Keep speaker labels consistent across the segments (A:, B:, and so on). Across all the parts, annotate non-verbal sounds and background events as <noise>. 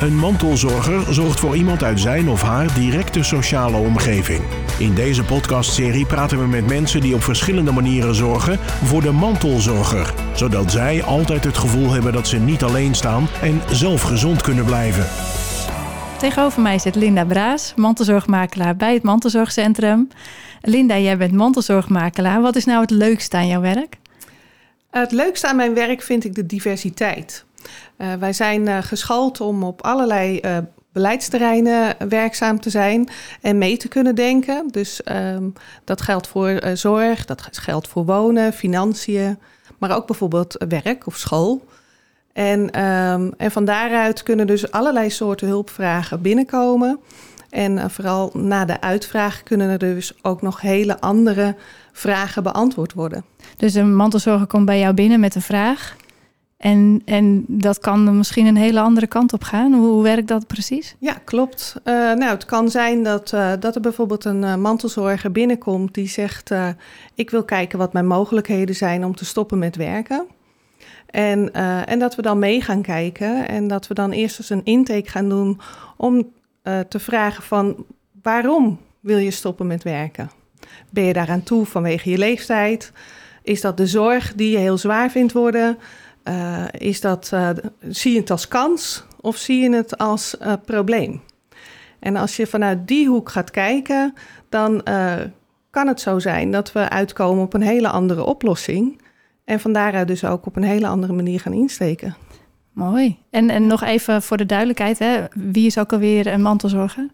A: Een mantelzorger zorgt voor iemand uit zijn of haar directe sociale omgeving. In deze podcastserie praten we met mensen die op verschillende manieren zorgen voor de mantelzorger, zodat zij altijd het gevoel hebben dat ze niet alleen staan en zelf gezond kunnen blijven.
B: Tegenover mij zit Linda Braas, mantelzorgmakelaar bij het Mantelzorgcentrum. Linda, jij bent mantelzorgmakelaar. Wat is nou het leukste aan jouw werk?
C: Het leukste aan mijn werk vind ik de diversiteit. Uh, wij zijn uh, geschoold om op allerlei uh, beleidsterreinen werkzaam te zijn en mee te kunnen denken. Dus um, dat geldt voor zorg, dat geldt voor wonen, financiën, maar ook bijvoorbeeld werk of school. En, um, en van daaruit kunnen dus allerlei soorten hulpvragen binnenkomen. En vooral na de uitvraag kunnen er dus ook nog hele andere vragen beantwoord worden.
B: Dus een mantelzorger komt bij jou binnen met een vraag. En, en dat kan misschien een hele andere kant op gaan. Hoe, werkt dat precies?
C: Ja, klopt. Uh, nou, het kan zijn dat, uh, dat er bijvoorbeeld een uh, mantelzorger binnenkomt die zegt: Ik wil kijken wat mijn mogelijkheden zijn om te stoppen met werken. En, en dat we dan mee gaan kijken en dat we dan eerst eens een intake gaan doen om te vragen van waarom wil je stoppen met werken? Ben je daaraan toe vanwege je leeftijd? Is dat de zorg die je heel zwaar vindt worden? Uh, is dat, uh, zie je het als kans of zie je het als uh, probleem? En als je vanuit die hoek gaat kijken, dan kan het zo zijn dat we uitkomen op een hele andere oplossing. En van daaruit dus ook op een hele andere manier gaan insteken.
B: Mooi. En, en nog even voor de duidelijkheid, hè? wie is ook alweer een mantelzorger?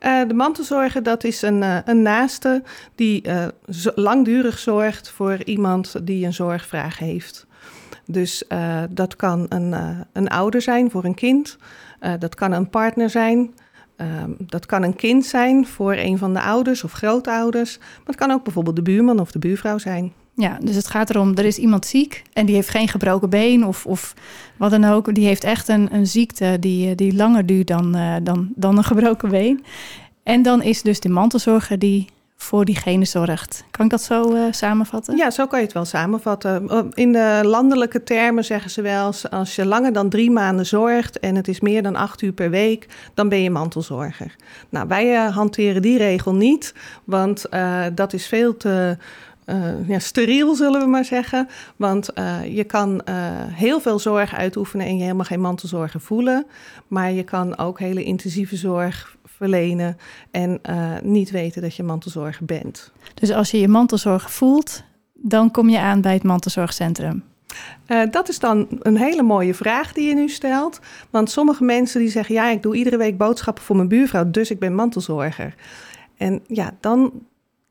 C: Uh, de mantelzorger, dat is een, uh, een naaste die uh, langdurig zorgt voor iemand die een zorgvraag heeft. Dus dat kan een, een ouder zijn voor een kind, dat kan een partner zijn, ehm, dat kan een kind zijn voor een van de ouders of grootouders, maar het kan ook bijvoorbeeld de buurman of de buurvrouw zijn.
B: Ja, dus het gaat erom, er is iemand ziek en die heeft geen gebroken been of, of wat dan ook. Die heeft echt een, een ziekte die, die langer duurt dan, dan, dan een gebroken been. En dan is dus de mantelzorger die voor diegene zorgt. Kan ik dat zo uh, samenvatten?
C: Ja, zo kan je het wel samenvatten. In de landelijke termen zeggen ze wel... als je langer dan drie maanden zorgt... en het is meer dan acht uur per week... dan ben je mantelzorger. Nou, wij uh, hanteren die regel niet... want uh, dat is veel te uh, ja, steriel, zullen we maar zeggen. Want uh, je kan uh, heel veel zorg uitoefenen en je helemaal geen mantelzorger voelen. Maar je kan ook hele intensieve zorg verlenen en niet weten dat je mantelzorger bent.
B: Dus als je je mantelzorger voelt, dan kom je aan bij het mantelzorgcentrum.
C: Uh, dat is dan een hele mooie vraag die je nu stelt. Want sommige mensen die zeggen: Ja, ik doe iedere week boodschappen voor mijn buurvrouw, dus ik ben mantelzorger. En ja, dan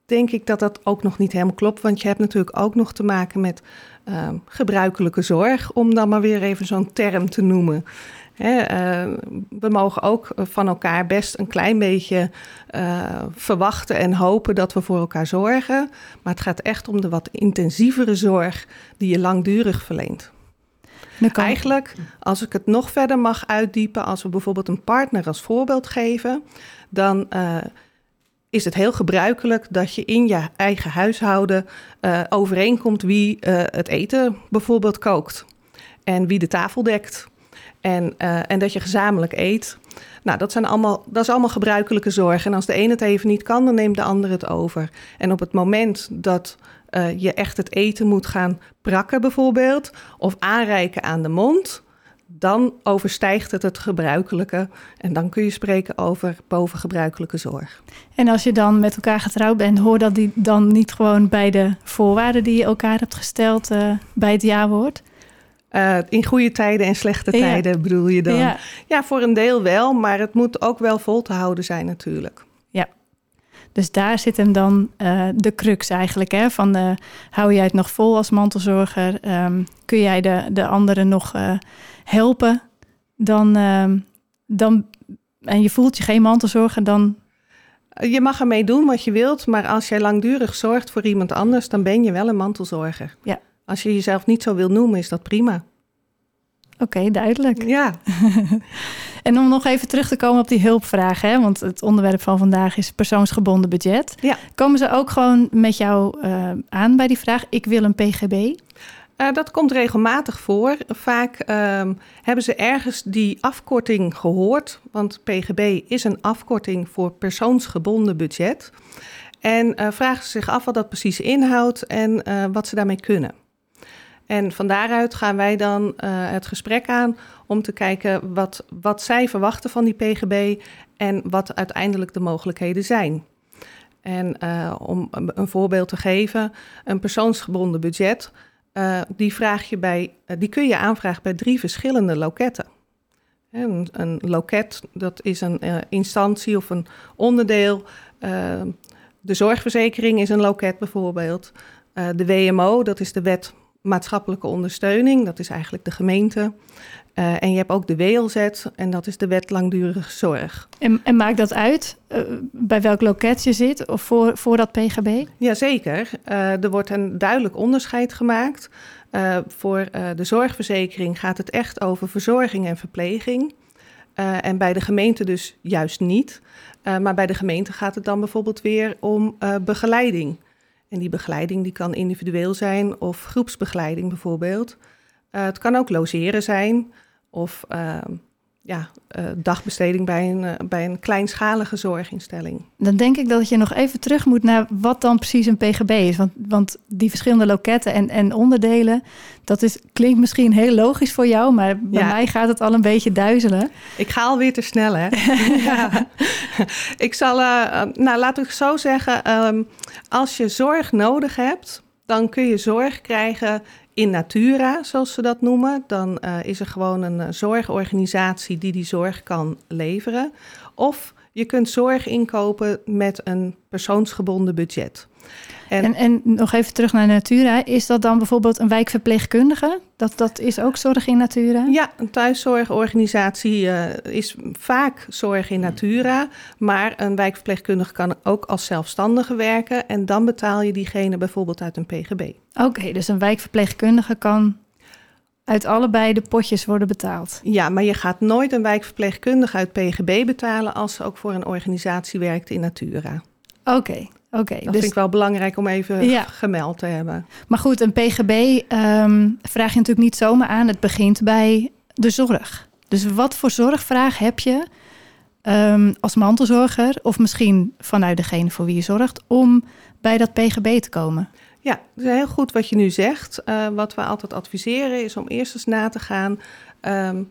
C: denk ik dat dat ook nog niet helemaal klopt. Want je hebt natuurlijk ook nog te maken met uh, gebruikelijke zorg, om dan maar weer even zo'n term te noemen. Hè, uh, we mogen ook van elkaar best een klein beetje uh, verwachten en hopen dat we voor elkaar zorgen. Maar het gaat echt om de wat intensievere zorg die je langdurig verleent. Eigenlijk, als ik het nog verder mag uitdiepen, als we bijvoorbeeld een partner als voorbeeld geven, dan uh, is het heel gebruikelijk dat je in je eigen huishouden uh, overeenkomt wie uh, het eten bijvoorbeeld kookt en wie de tafel dekt. En, uh, en dat je gezamenlijk eet. Nou, dat, zijn allemaal, dat is allemaal gebruikelijke zorg. En als de ene het even niet kan, dan neemt de ander het over. En op het moment dat je echt het eten moet gaan prakken, bijvoorbeeld, of aanreiken aan de mond, dan overstijgt het het gebruikelijke. En dan kun je spreken over bovengebruikelijke zorg.
B: En als je dan met elkaar getrouwd bent, hoort dat die dan niet gewoon bij de voorwaarden die je elkaar hebt gesteld uh, bij het jaarwoord?
C: Uh, in goede tijden en slechte ja. tijden bedoel je dan? Ja. ja, voor een deel wel, maar het moet ook wel vol te houden zijn natuurlijk.
B: Ja, dus daar zit hem dan uh, de crux eigenlijk. Hè? Van, uh, hou jij het nog vol als mantelzorger? Um, kun jij de, de anderen nog uh, helpen? Dan, ehm, dan, en je voelt je geen mantelzorger, dan...
C: Je mag ermee doen wat je wilt, maar als jij langdurig zorgt voor iemand anders... dan ben je wel een mantelzorger.
B: Ja.
C: Als je jezelf niet zo wil noemen, is dat prima.
B: Oké, okay, duidelijk.
C: Ja. <laughs>
B: en om nog even terug te komen op die hulpvragen, hè, want het onderwerp van vandaag is persoonsgebonden budget.
C: Ja.
B: Komen ze ook gewoon met jou uh, aan bij die vraag: ik wil een PGB?
C: Uh, dat komt regelmatig voor. Vaak um, hebben ze ergens die afkorting gehoord, want PGB is een afkorting voor persoonsgebonden budget. En uh, vragen ze zich af wat dat precies inhoudt en uh, wat ze daarmee kunnen. En van daaruit gaan wij dan het gesprek aan om te kijken wat, wat zij verwachten van die PGB en wat uiteindelijk de mogelijkheden zijn. En uh, om een voorbeeld te geven, een persoonsgebonden budget, uh, die, vraag je bij, uh, die kun je aanvragen bij drie verschillende loketten. Een, een loket, dat is een instantie of een onderdeel. de zorgverzekering is een loket bijvoorbeeld. de WMO, dat is de wet maatschappelijke ondersteuning, dat is eigenlijk de gemeente. Uh, en je hebt ook de WLZ en dat is de wet langdurige zorg.
B: En, en maakt dat uit uh, bij welk loket je zit of voor, voor dat PGB?
C: Jazeker. Uh, er wordt een duidelijk onderscheid gemaakt. voor de zorgverzekering gaat het echt over verzorging en verpleging. en bij de gemeente dus juist niet. maar bij de gemeente gaat het dan bijvoorbeeld weer om begeleiding. En die begeleiding die kan individueel zijn of groepsbegeleiding bijvoorbeeld. het kan ook logeren zijn of uh, ja, uh, dagbesteding bij een, uh, bij een kleinschalige zorginstelling.
B: Dan denk ik dat je nog even terug moet naar wat dan precies een PGB is. Want, want die verschillende loketten en, en onderdelen, dat is, klinkt misschien heel logisch voor jou, maar bij ja. mij gaat het al een beetje duizelen.
C: Ik ga alweer te snel, hè? <laughs> ja. Ik zal, uh, nou laat ik zo zeggen, um, als je zorg nodig hebt, dan kun je zorg krijgen in natura, zoals ze dat noemen. Dan uh, is er gewoon een uh, zorgorganisatie die die zorg kan leveren. Of je kunt zorg inkopen met een persoonsgebonden budget.
B: En, en, en, nog even terug naar Natura. Is dat dan bijvoorbeeld een wijkverpleegkundige? Dat, dat is ook zorg in Natura?
C: Ja, een thuiszorgorganisatie uh, is vaak zorg in Natura. Maar een wijkverpleegkundige kan ook als zelfstandige werken. En dan betaal je diegene bijvoorbeeld uit een PGB.
B: Oké, okay, dus een wijkverpleegkundige kan uit allebei de potjes worden betaald.
C: Ja, maar je gaat nooit een wijkverpleegkundige uit PGB betalen als ze ook voor een organisatie werkt in Natura.
B: Oké, okay. Oké,
C: dat dus, vind ik wel belangrijk om even ja. gemeld te hebben.
B: Maar goed, een PGB um, vraag je natuurlijk niet zomaar aan. Het begint bij de zorg. Dus wat voor zorgvraag heb je um, als mantelzorger... of misschien vanuit degene voor wie je zorgt... om bij dat PGB te komen?
C: Ja, dat is heel goed wat je nu zegt. Uh, wat we altijd adviseren is om eerst eens na te gaan... Um,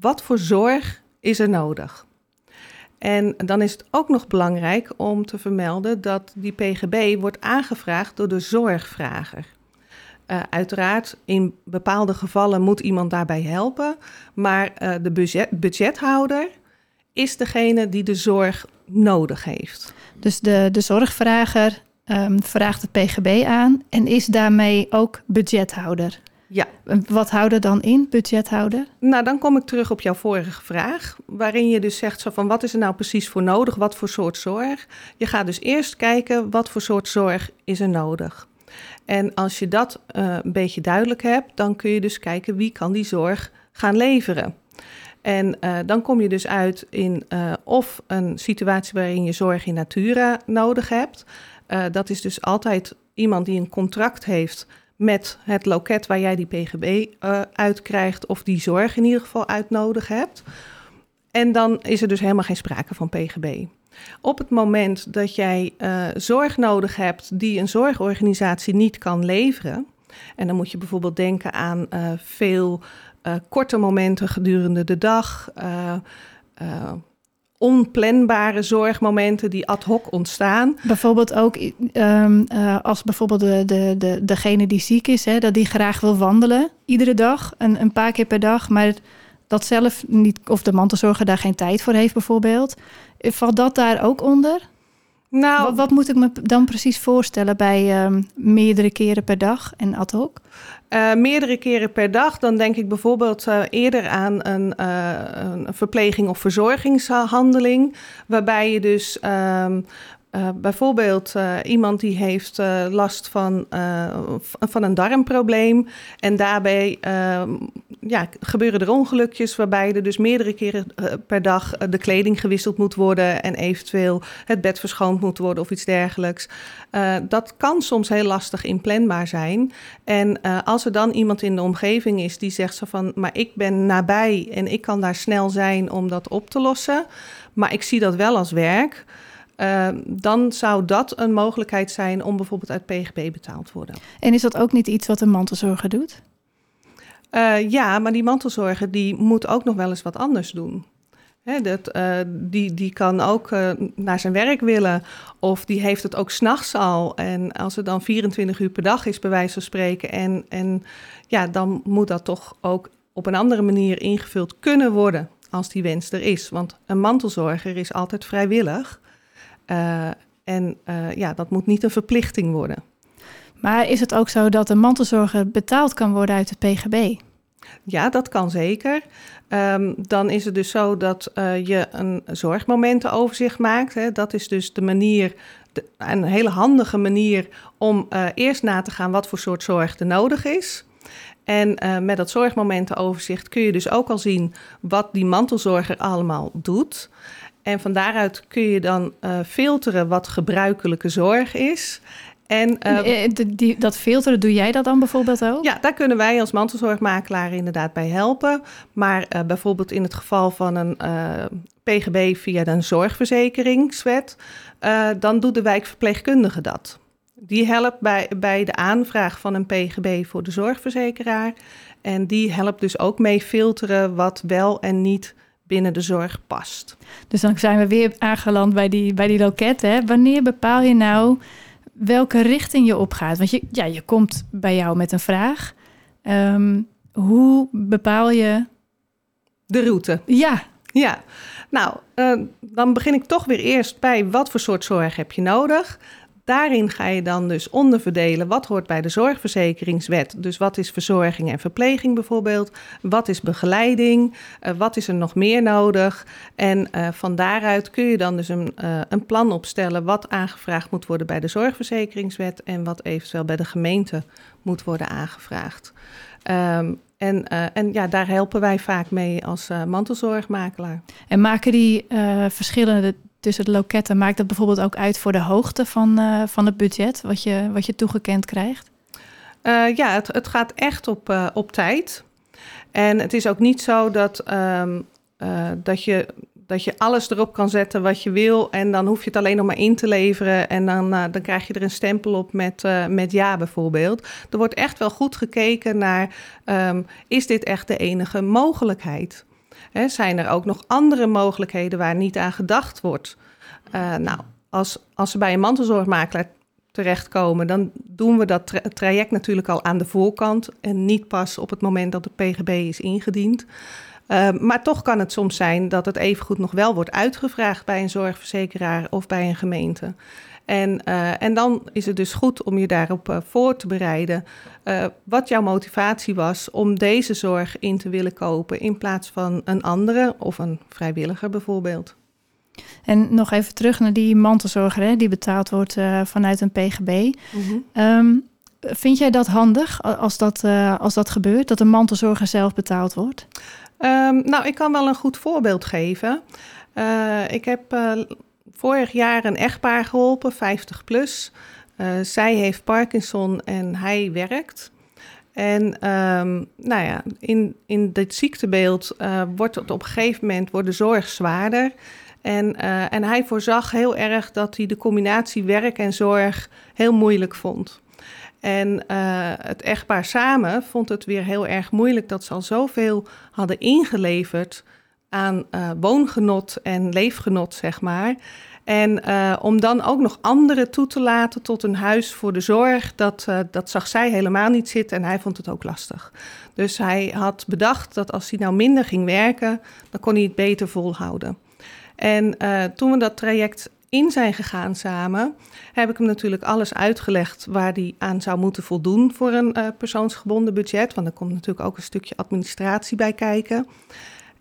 C: wat voor zorg is er nodig? En dan is het ook nog belangrijk om te vermelden dat die PGB wordt aangevraagd door de zorgvrager. Uh, uiteraard, in bepaalde gevallen moet iemand daarbij helpen, maar uh, de budget, budgethouder is degene die de zorg nodig heeft.
B: Dus de, de zorgvrager um, vraagt het PGB aan en is daarmee ook budgethouder?
C: Ja.
B: Wat houdt er dan in, budgethouder?
C: Nou, dan kom ik terug op jouw vorige vraag, waarin je dus zegt zo van wat is er nou precies voor nodig, wat voor soort zorg. Je gaat dus eerst kijken wat voor soort zorg is er nodig. En als je dat uh, een beetje duidelijk hebt, dan kun je dus kijken wie kan die zorg gaan leveren. En uh, dan kom je dus uit in uh, of een situatie waarin je zorg in natura nodig hebt. dat is dus altijd iemand die een contract heeft met het loket waar jij die PGB eh, uit krijgt of die zorg in ieder geval uitnodig hebt. En dan is er dus helemaal geen sprake van PGB. Op het moment dat jij uh, zorg nodig hebt die een zorgorganisatie niet kan leveren, en dan moet je bijvoorbeeld denken aan uh, veel korte momenten gedurende de dag, onplanbare zorgmomenten die ad hoc ontstaan.
B: Bijvoorbeeld ook um, uh, als bijvoorbeeld de, de, de, degene die ziek is, hè, dat die graag wil wandelen iedere dag, een, een paar keer per dag, maar dat zelf niet, of de mantelzorger daar geen tijd voor heeft bijvoorbeeld. Valt dat daar ook onder? Nou, wat, wat moet ik me dan precies voorstellen bij um, meerdere keren per dag en ad hoc?
C: Uh, meerdere keren per dag, dan denk ik bijvoorbeeld uh, eerder aan een, uh, een, verpleging of verzorgingshandeling, waarbij je dus um, Uh, bijvoorbeeld uh, iemand die heeft uh, last van, van een darmprobleem. En daarbij ehm, ja, gebeuren er ongelukjes waarbij er dus meerdere keren per dag de kleding gewisseld moet worden. En eventueel het bed verschoond moet worden of iets dergelijks. dat kan soms heel lastig inplanbaar zijn. En als er dan iemand in de omgeving is die zegt zo van, maar ik ben nabij en ik kan daar snel zijn om dat op te lossen. Maar ik zie dat wel als werk. Dan zou dat een mogelijkheid zijn om bijvoorbeeld uit PGB betaald te worden.
B: En is dat ook niet iets wat een mantelzorger doet?
C: Uh, ja, maar die mantelzorger die moet ook nog wel eens wat anders doen. Dat, uh, die, die kan ook naar zijn werk willen of die heeft het ook s'nachts al. En als het dan 24 uur per dag is, bij wijze van spreken, en, en ja, dan moet dat toch ook op een andere manier ingevuld kunnen worden als die wens er is. Want een mantelzorger is altijd vrijwillig. En ja, dat moet niet een verplichting worden.
B: Maar is het ook zo dat een mantelzorger betaald kan worden uit het PGB?
C: Ja, dat kan zeker. Um, dan is het dus zo dat uh, je een zorgmomentenoverzicht maakt. Hè. Dat is dus de manier, een hele handige manier om uh, eerst na te gaan wat voor soort zorg er nodig is. En uh, met dat zorgmomentenoverzicht kun je dus ook al zien wat die mantelzorger allemaal doet. En van daaruit kun je dan filteren wat gebruikelijke zorg is.
B: En, uh, die, dat filteren, doe jij dat dan bijvoorbeeld ook?
C: Ja, daar kunnen wij als mantelzorgmakelaar inderdaad bij helpen. Maar uh, bijvoorbeeld in het geval van een PGB via de zorgverzekeringswet, dan doet de wijkverpleegkundige dat. Die helpt bij, bij de aanvraag van een PGB voor de zorgverzekeraar. En die helpt dus ook mee filteren wat wel en niet binnen de zorg past.
B: Dus dan zijn we weer aangeland bij die, bij die loketten. Wanneer bepaal je nou welke richting je opgaat? Want je, ja, je komt bij jou met een vraag. Um, hoe bepaal je...
C: De route.
B: Ja.
C: Ja, nou, uh, dan begin ik toch weer eerst bij wat voor soort zorg heb je nodig. Daarin ga je dan dus onderverdelen wat hoort bij de zorgverzekeringswet. Dus wat is verzorging en verpleging bijvoorbeeld? Wat is begeleiding? Uh, wat is er nog meer nodig? En uh, van daaruit kun je dan dus een, uh, een plan opstellen wat aangevraagd moet worden bij de zorgverzekeringswet en wat eventueel bij de gemeente moet worden aangevraagd. Um, en, en ja, daar helpen wij vaak mee als mantelzorgmakelaar.
B: En maken die uh, verschillende tussen de loketten, maakt dat bijvoorbeeld ook uit voor de hoogte van, uh, van het budget wat je, wat je toegekend krijgt?
C: Uh, ja, het, het gaat echt op, uh, op tijd. En het is ook niet zo dat, um, dat, je, dat je alles erop kan zetten wat je wil. En dan hoef je het alleen nog maar in te leveren. En dan, dan krijg je er een stempel op met, met ja bijvoorbeeld. Er wordt echt wel goed gekeken naar, um, is dit echt de enige mogelijkheid? He, zijn er ook nog andere mogelijkheden waar niet aan gedacht wordt? Uh, nou, als, als ze bij een mantelzorgmakelaar terechtkomen, dan doen we dat tra traject natuurlijk al aan de voorkant en niet pas op het moment dat de PGB is ingediend. Uh, maar toch kan het soms zijn dat het evengoed nog wel wordt uitgevraagd bij een zorgverzekeraar of bij een gemeente. En, uh, en dan is het dus goed om je daarop uh, voor te bereiden. Uh, wat jouw motivatie was om deze zorg in te willen kopen in plaats van een andere of een vrijwilliger bijvoorbeeld.
B: En nog even terug naar die mantelzorger hè, die betaald wordt vanuit een PGB. Mm -hmm. um, vind jij dat handig als dat, als dat gebeurt, dat een mantelzorger zelf betaald wordt?
C: Um, nou, ik kan wel een goed voorbeeld geven. ik heb vorig jaar een echtpaar geholpen, 50 plus. Uh, zij heeft Parkinson en hij werkt. En um, nou ja, in, in dit ziektebeeld uh, wordt het op een gegeven moment wordt de zorg zwaarder. En, uh, en hij voorzag heel erg dat hij de combinatie werk en zorg heel moeilijk vond. En het echtpaar samen vond het weer heel erg moeilijk dat ze al zoveel hadden ingeleverd aan uh, woongenot en leefgenot, zeg maar. En uh, om dan ook nog anderen toe te laten tot een huis voor de zorg, dat, uh, dat zag zij helemaal niet zitten en hij vond het ook lastig. Dus hij had bedacht dat als hij nou minder ging werken, dan kon hij het beter volhouden. En toen we dat traject in zijn gegaan samen, heb ik hem natuurlijk alles uitgelegd waar hij aan zou moeten voldoen voor een persoonsgebonden budget. Want er komt natuurlijk ook een stukje administratie bij kijken.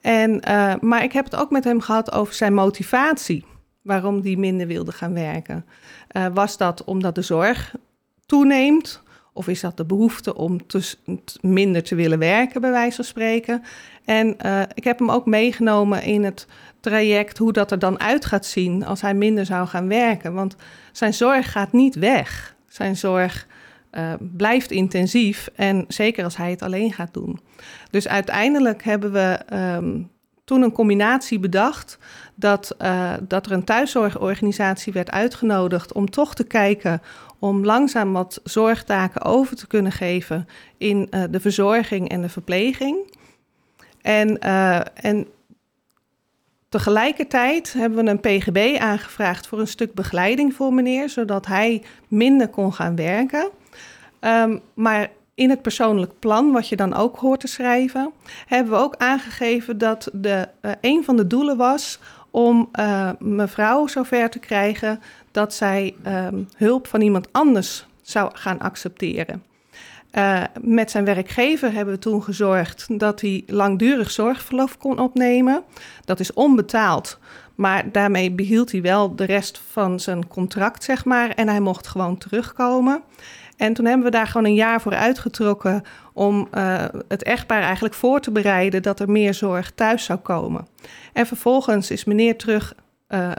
C: En, uh, maar ik heb het ook met hem gehad over zijn motivatie. waarom die minder wilde gaan werken. Uh, was dat omdat de zorg toeneemt? Of is dat de behoefte om te, minder te willen werken, bij wijze van spreken? En uh, ik heb hem ook meegenomen in het traject hoe dat er dan uit gaat zien als hij minder zou gaan werken. Want zijn zorg gaat niet weg. Zijn zorg uh, blijft intensief en zeker als hij het alleen gaat doen. Dus uiteindelijk hebben we um, toen een combinatie bedacht dat, uh, dat er een thuiszorgorganisatie werd uitgenodigd om toch te kijken om langzaam wat zorgtaken over te kunnen geven in uh, de verzorging en de verpleging. En, en tegelijkertijd hebben we een PGB aangevraagd voor een stuk begeleiding voor meneer, zodat hij minder kon gaan werken. Um, maar in het persoonlijk plan, wat je dan ook hoort te schrijven, hebben we ook aangegeven dat de, uh, een van de doelen was om uh, mevrouw zover te krijgen dat zij um, hulp van iemand anders zou gaan accepteren. Uh, met zijn werkgever hebben we toen gezorgd dat hij langdurig zorgverlof kon opnemen. Dat is onbetaald, maar daarmee behield hij wel de rest van zijn contract, zeg maar. En hij mocht gewoon terugkomen. En toen hebben we daar gewoon een jaar voor uitgetrokken om uh, het echtpaar eigenlijk voor te bereiden dat er meer zorg thuis zou komen. En vervolgens is meneer terug uh,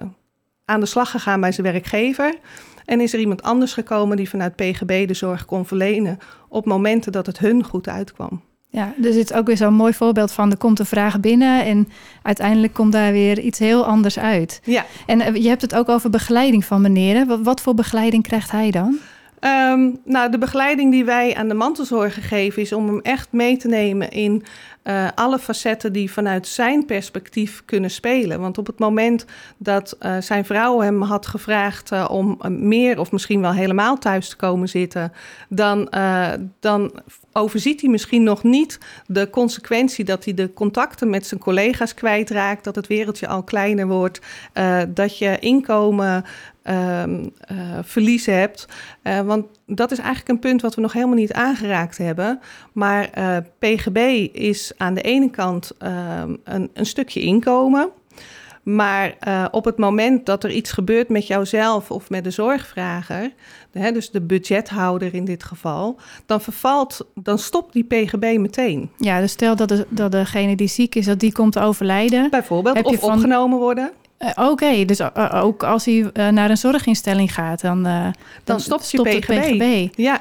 C: aan de slag gegaan bij zijn werkgever. En is er iemand anders gekomen die vanuit PGB de zorg kon verlenen op momenten dat het hun goed uitkwam.
B: Ja, dus het is ook weer zo'n mooi voorbeeld van er komt een vraag binnen en uiteindelijk komt daar weer iets heel anders uit.
C: Ja.
B: En uh, je hebt het ook over begeleiding van meneer. Wat voor begeleiding krijgt hij dan?
C: Um, nou, de begeleiding die wij aan de mantelzorger geven is om hem echt mee te nemen in uh, alle facetten die vanuit zijn perspectief kunnen spelen. Want op het moment dat uh, zijn vrouw hem had gevraagd uh, om meer of misschien wel helemaal thuis te komen zitten, dan, dan overziet hij misschien nog niet de consequentie dat hij de contacten met zijn collega's kwijtraakt, dat het wereldje al kleiner wordt, dat je inkomen um, uh, verlies hebt. Uh, want dat is eigenlijk een punt wat we nog helemaal niet aangeraakt hebben. Maar uh, PGB is aan de ene kant um, een, een, stukje inkomen. Maar uh, op het moment dat er iets gebeurt met jouzelf of met de zorgvrager, hè, dus de budgethouder in dit geval, dan vervalt, dan stopt die PGB meteen.
B: Ja, dus stel dat, de, dat degene die ziek is, dat die komt te overlijden.
C: Bijvoorbeeld, of van... opgenomen worden.
B: Uh, Oké, okay, dus uh, ook als hij naar een zorginstelling gaat, dan, dan,
C: dan stopt, stopt je PGB. PGB. Ja,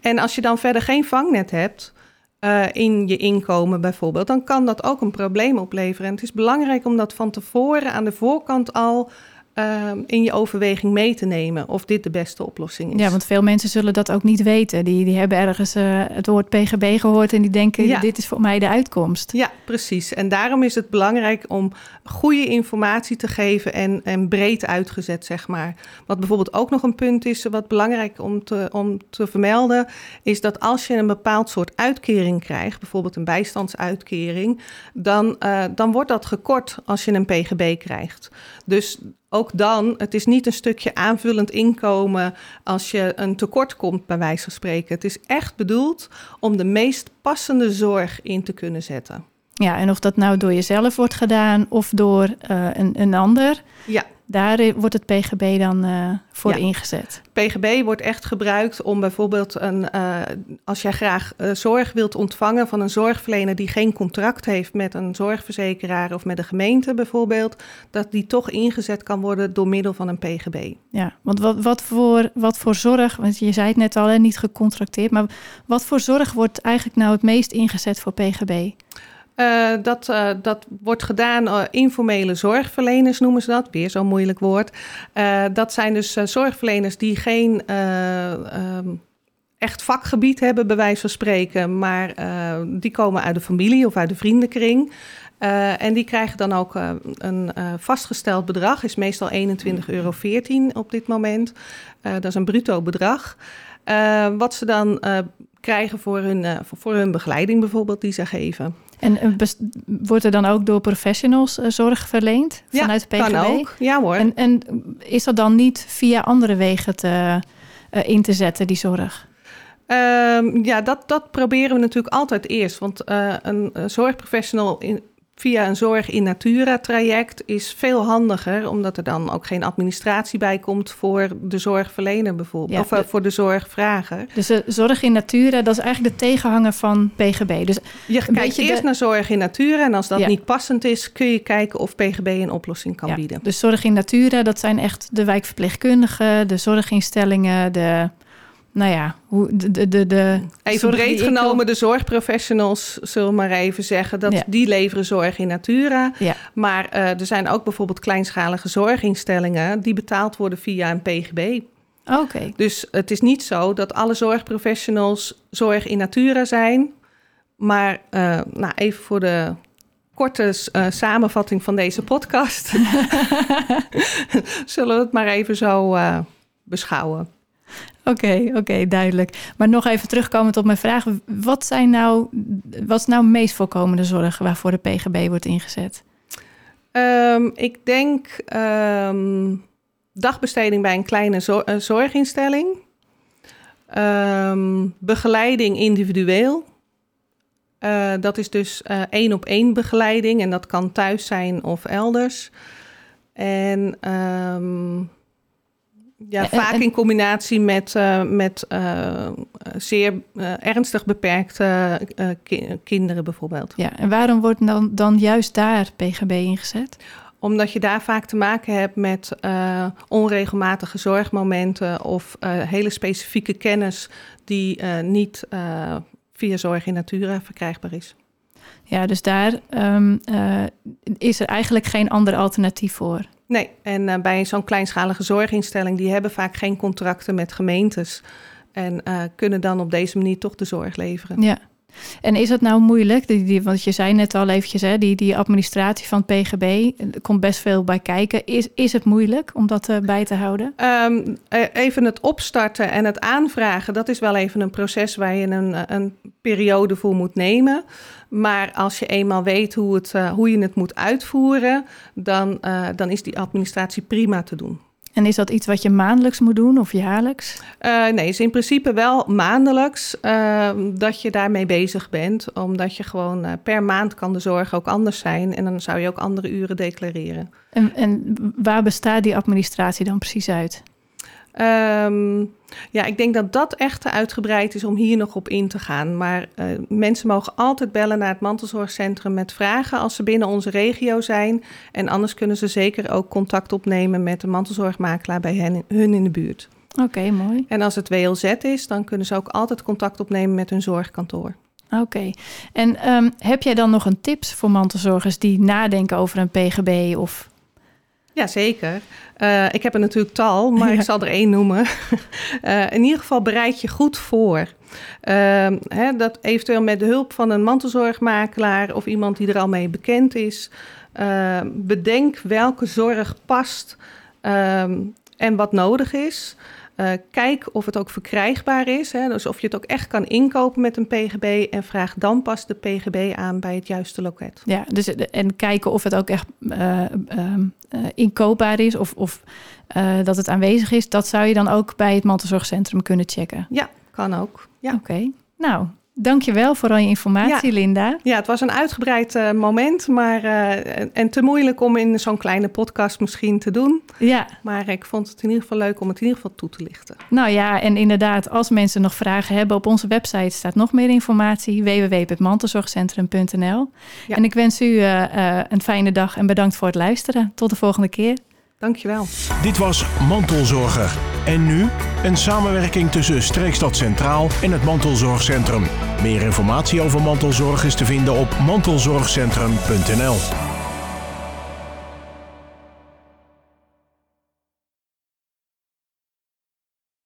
C: en als je dan verder geen vangnet hebt in je inkomen bijvoorbeeld, dan kan dat ook een probleem opleveren. En het is belangrijk om dat van tevoren aan de voorkant al uh, in je overweging mee te nemen of dit de beste oplossing is.
B: Ja, want veel mensen zullen dat ook niet weten. Die, die hebben ergens uh, het woord PGB gehoord en die denken: ja. dit is voor mij de uitkomst.
C: Ja, precies. En daarom is het belangrijk om goede informatie te geven en, en breed uitgezet, zeg maar. Wat bijvoorbeeld ook nog een punt is, wat belangrijk om te, om te vermelden, is dat als je een bepaald soort uitkering krijgt, bijvoorbeeld een bijstandsuitkering, dan, uh, dan wordt dat gekort als je een PGB krijgt. Dus ook dan, het is niet een stukje aanvullend inkomen als je een tekort komt, bij wijze van spreken. Het is echt bedoeld om de meest passende zorg in te kunnen zetten.
B: Ja, en of dat nou door jezelf wordt gedaan of door uh, een, een ander.
C: Ja.
B: Daar wordt het PGB dan uh, voor ja. ingezet.
C: PGB wordt echt gebruikt om bijvoorbeeld een, uh, als jij graag zorg wilt ontvangen van een zorgverlener die geen contract heeft met een zorgverzekeraar of met de gemeente bijvoorbeeld, dat die toch ingezet kan worden door middel van een PGB.
B: Ja, want wat, wat, voor, wat voor zorg, want je zei het net al, hè, niet gecontracteerd, maar wat voor zorg wordt eigenlijk nou het meest ingezet voor PGB?
C: Uh, dat, uh, dat wordt gedaan, uh, informele zorgverleners noemen ze dat, weer zo'n moeilijk woord. dat zijn dus zorgverleners die geen um, echt vakgebied hebben, bij wijze van spreken, maar die komen uit de familie of uit de vriendenkring. en die krijgen dan ook een vastgesteld bedrag, is meestal 21,14 euro op dit moment. dat is een bruto bedrag. wat ze dan krijgen voor hun, voor hun begeleiding bijvoorbeeld, die ze geven.
B: En wordt er dan ook door professionals uh, zorg verleend vanuit
C: ja,
B: de PGB?
C: kan ook. Ja hoor.
B: En, en is dat dan niet via andere wegen te, uh, in te zetten, die zorg?
C: Um, ja, dat, dat proberen we natuurlijk altijd eerst. Want uh, een, een zorgprofessional in, via een zorg in natura traject is veel handiger, omdat er dan ook geen administratie bij komt voor de zorgverlener bijvoorbeeld,
B: Ja,
C: of eh,
B: de-
C: voor de zorgvrager.
B: Dus de zorg in natura, dat is eigenlijk de tegenhanger van PGB. Dus
C: Je kijkt eerst
B: de-
C: naar zorg in natura en als dat
B: Ja.
C: niet passend is, kun je kijken of PGB een oplossing kan
B: ja,
C: bieden.
B: dus zorg in natura, dat zijn echt de wijkverpleegkundigen, de zorginstellingen, de, nou ja, hoe, de, de, de,
C: Even breed genomen, de zorgprofessionals, zullen we maar even zeggen, dat
B: Ja.
C: die leveren zorg in natura.
B: Ja,
C: Maar eh, er zijn ook bijvoorbeeld kleinschalige zorginstellingen die betaald worden via een PGB.
B: oké.
C: Dus het is niet zo dat alle zorgprofessionals zorg in natura zijn. Maar eh, nou, even voor de korte eh, samenvatting van deze podcast. <laughs> <laughs> zullen we het maar even zo beschouwen.
B: Oké, oké, duidelijk. Maar nog even terugkomend op mijn vraag. Wat, zijn nou, wat is nou meest voorkomende zorg waarvoor de PGB wordt ingezet?
C: Ehm, ik denk ehm, dagbesteding bij een kleine eh, zorginstelling. Ehm, begeleiding individueel. Eh, dat is dus eh, één op één begeleiding en dat kan thuis zijn of elders. En ja, vaak
B: en-
C: in combinatie met, eh, met eh, zeer eh, ernstig beperkte ki- kinderen bijvoorbeeld.
B: Ja, en waarom wordt dan, dan juist daar PGB ingezet?
C: Omdat je daar vaak te maken hebt met onregelmatige zorgmomenten of hele specifieke kennis die niet via zorg in natura verkrijgbaar is.
B: Ja, dus daar ehm, eh, is er eigenlijk geen ander alternatief voor.
C: Nee, en eh, bij zo'n kleinschalige zorginstelling, die hebben vaak geen contracten met gemeentes. En eh, kunnen dan op deze manier toch de zorg leveren.
B: Ja. En is het nou moeilijk? Die, want je zei net al eventjes, hè, die, die administratie van het PGB, komt best veel bij kijken. Is, is het moeilijk om dat eh, bij te houden?
C: Ehm, eh, even het opstarten en het aanvragen, dat is wel even een proces waar je een, een periode voor moet nemen. Maar als je eenmaal weet hoe, het, eh, hoe je het moet uitvoeren, dan, eh, dan is die administratie prima te doen.
B: En is dat iets wat je maandelijks moet doen of jaarlijks?
C: Eh, nee, is in principe wel maandelijks eh, dat je daarmee bezig bent. Omdat je gewoon eh, per maand kan de zorg ook anders zijn. En dan zou je ook andere uren declareren.
B: En, en waar bestaat die administratie dan precies uit?
C: Ehm, ja, ik denk dat dat echt te uitgebreid is om hier nog op in te gaan. Maar eh, mensen mogen altijd bellen naar het mantelzorgcentrum met vragen als ze binnen onze regio zijn. En anders kunnen ze zeker ook contact opnemen met de mantelzorgmakelaar bij hen, hun in de buurt.
B: Oké, mooi.
C: En als het WLZ is, dan kunnen ze ook altijd contact opnemen met hun zorgkantoor.
B: Oké. En ehm, heb jij dan nog een tips voor mantelzorgers die nadenken over een PGB of
C: Jazeker. Uh, ik heb er natuurlijk tal, maar <laughs>
B: Ja.
C: ik zal er één noemen. <laughs> Eh, in ieder geval bereid je goed voor. Ehm, hè, dat eventueel met de hulp van een mantelzorgmakelaar of iemand die er al mee bekend is. eh, bedenk welke zorg past ehm, en wat nodig is. Eh, kijk of het ook verkrijgbaar is. Hè, dus of je het ook echt kan inkopen met een PGB. En vraag dan pas de PGB aan bij het juiste loket.
B: ja, dus de- en kijken of het ook echt eh, eh, inkoopbaar is of, of eh, dat het aanwezig is. Dat zou je dan ook bij het mantelzorgcentrum kunnen checken.
C: Ja, kan ook. Ja.
B: Oké. Nou, dankjewel voor al je informatie, Linda.
C: Ja, het was een uitgebreid eh, moment, maar eh, en, te moeilijk om in zo'n kleine podcast misschien te doen.
B: Ja,
C: Maar ik vond het in ieder geval leuk om het in ieder geval toe te lichten.
B: nou ja, en inderdaad, als mensen nog vragen hebben, op onze website staat nog meer informatie: www.mantelzorgcentrum.nl.
C: Ja.
B: En ik wens u eh, een fijne dag en bedankt voor het luisteren. Tot de volgende keer.
C: Dankjewel.
A: Dit was Mantelzorger. En nu een samenwerking tussen Streekstad Centraal en het Mantelzorgcentrum. Meer informatie over mantelzorg is te vinden op mantelzorgcentrum.nl.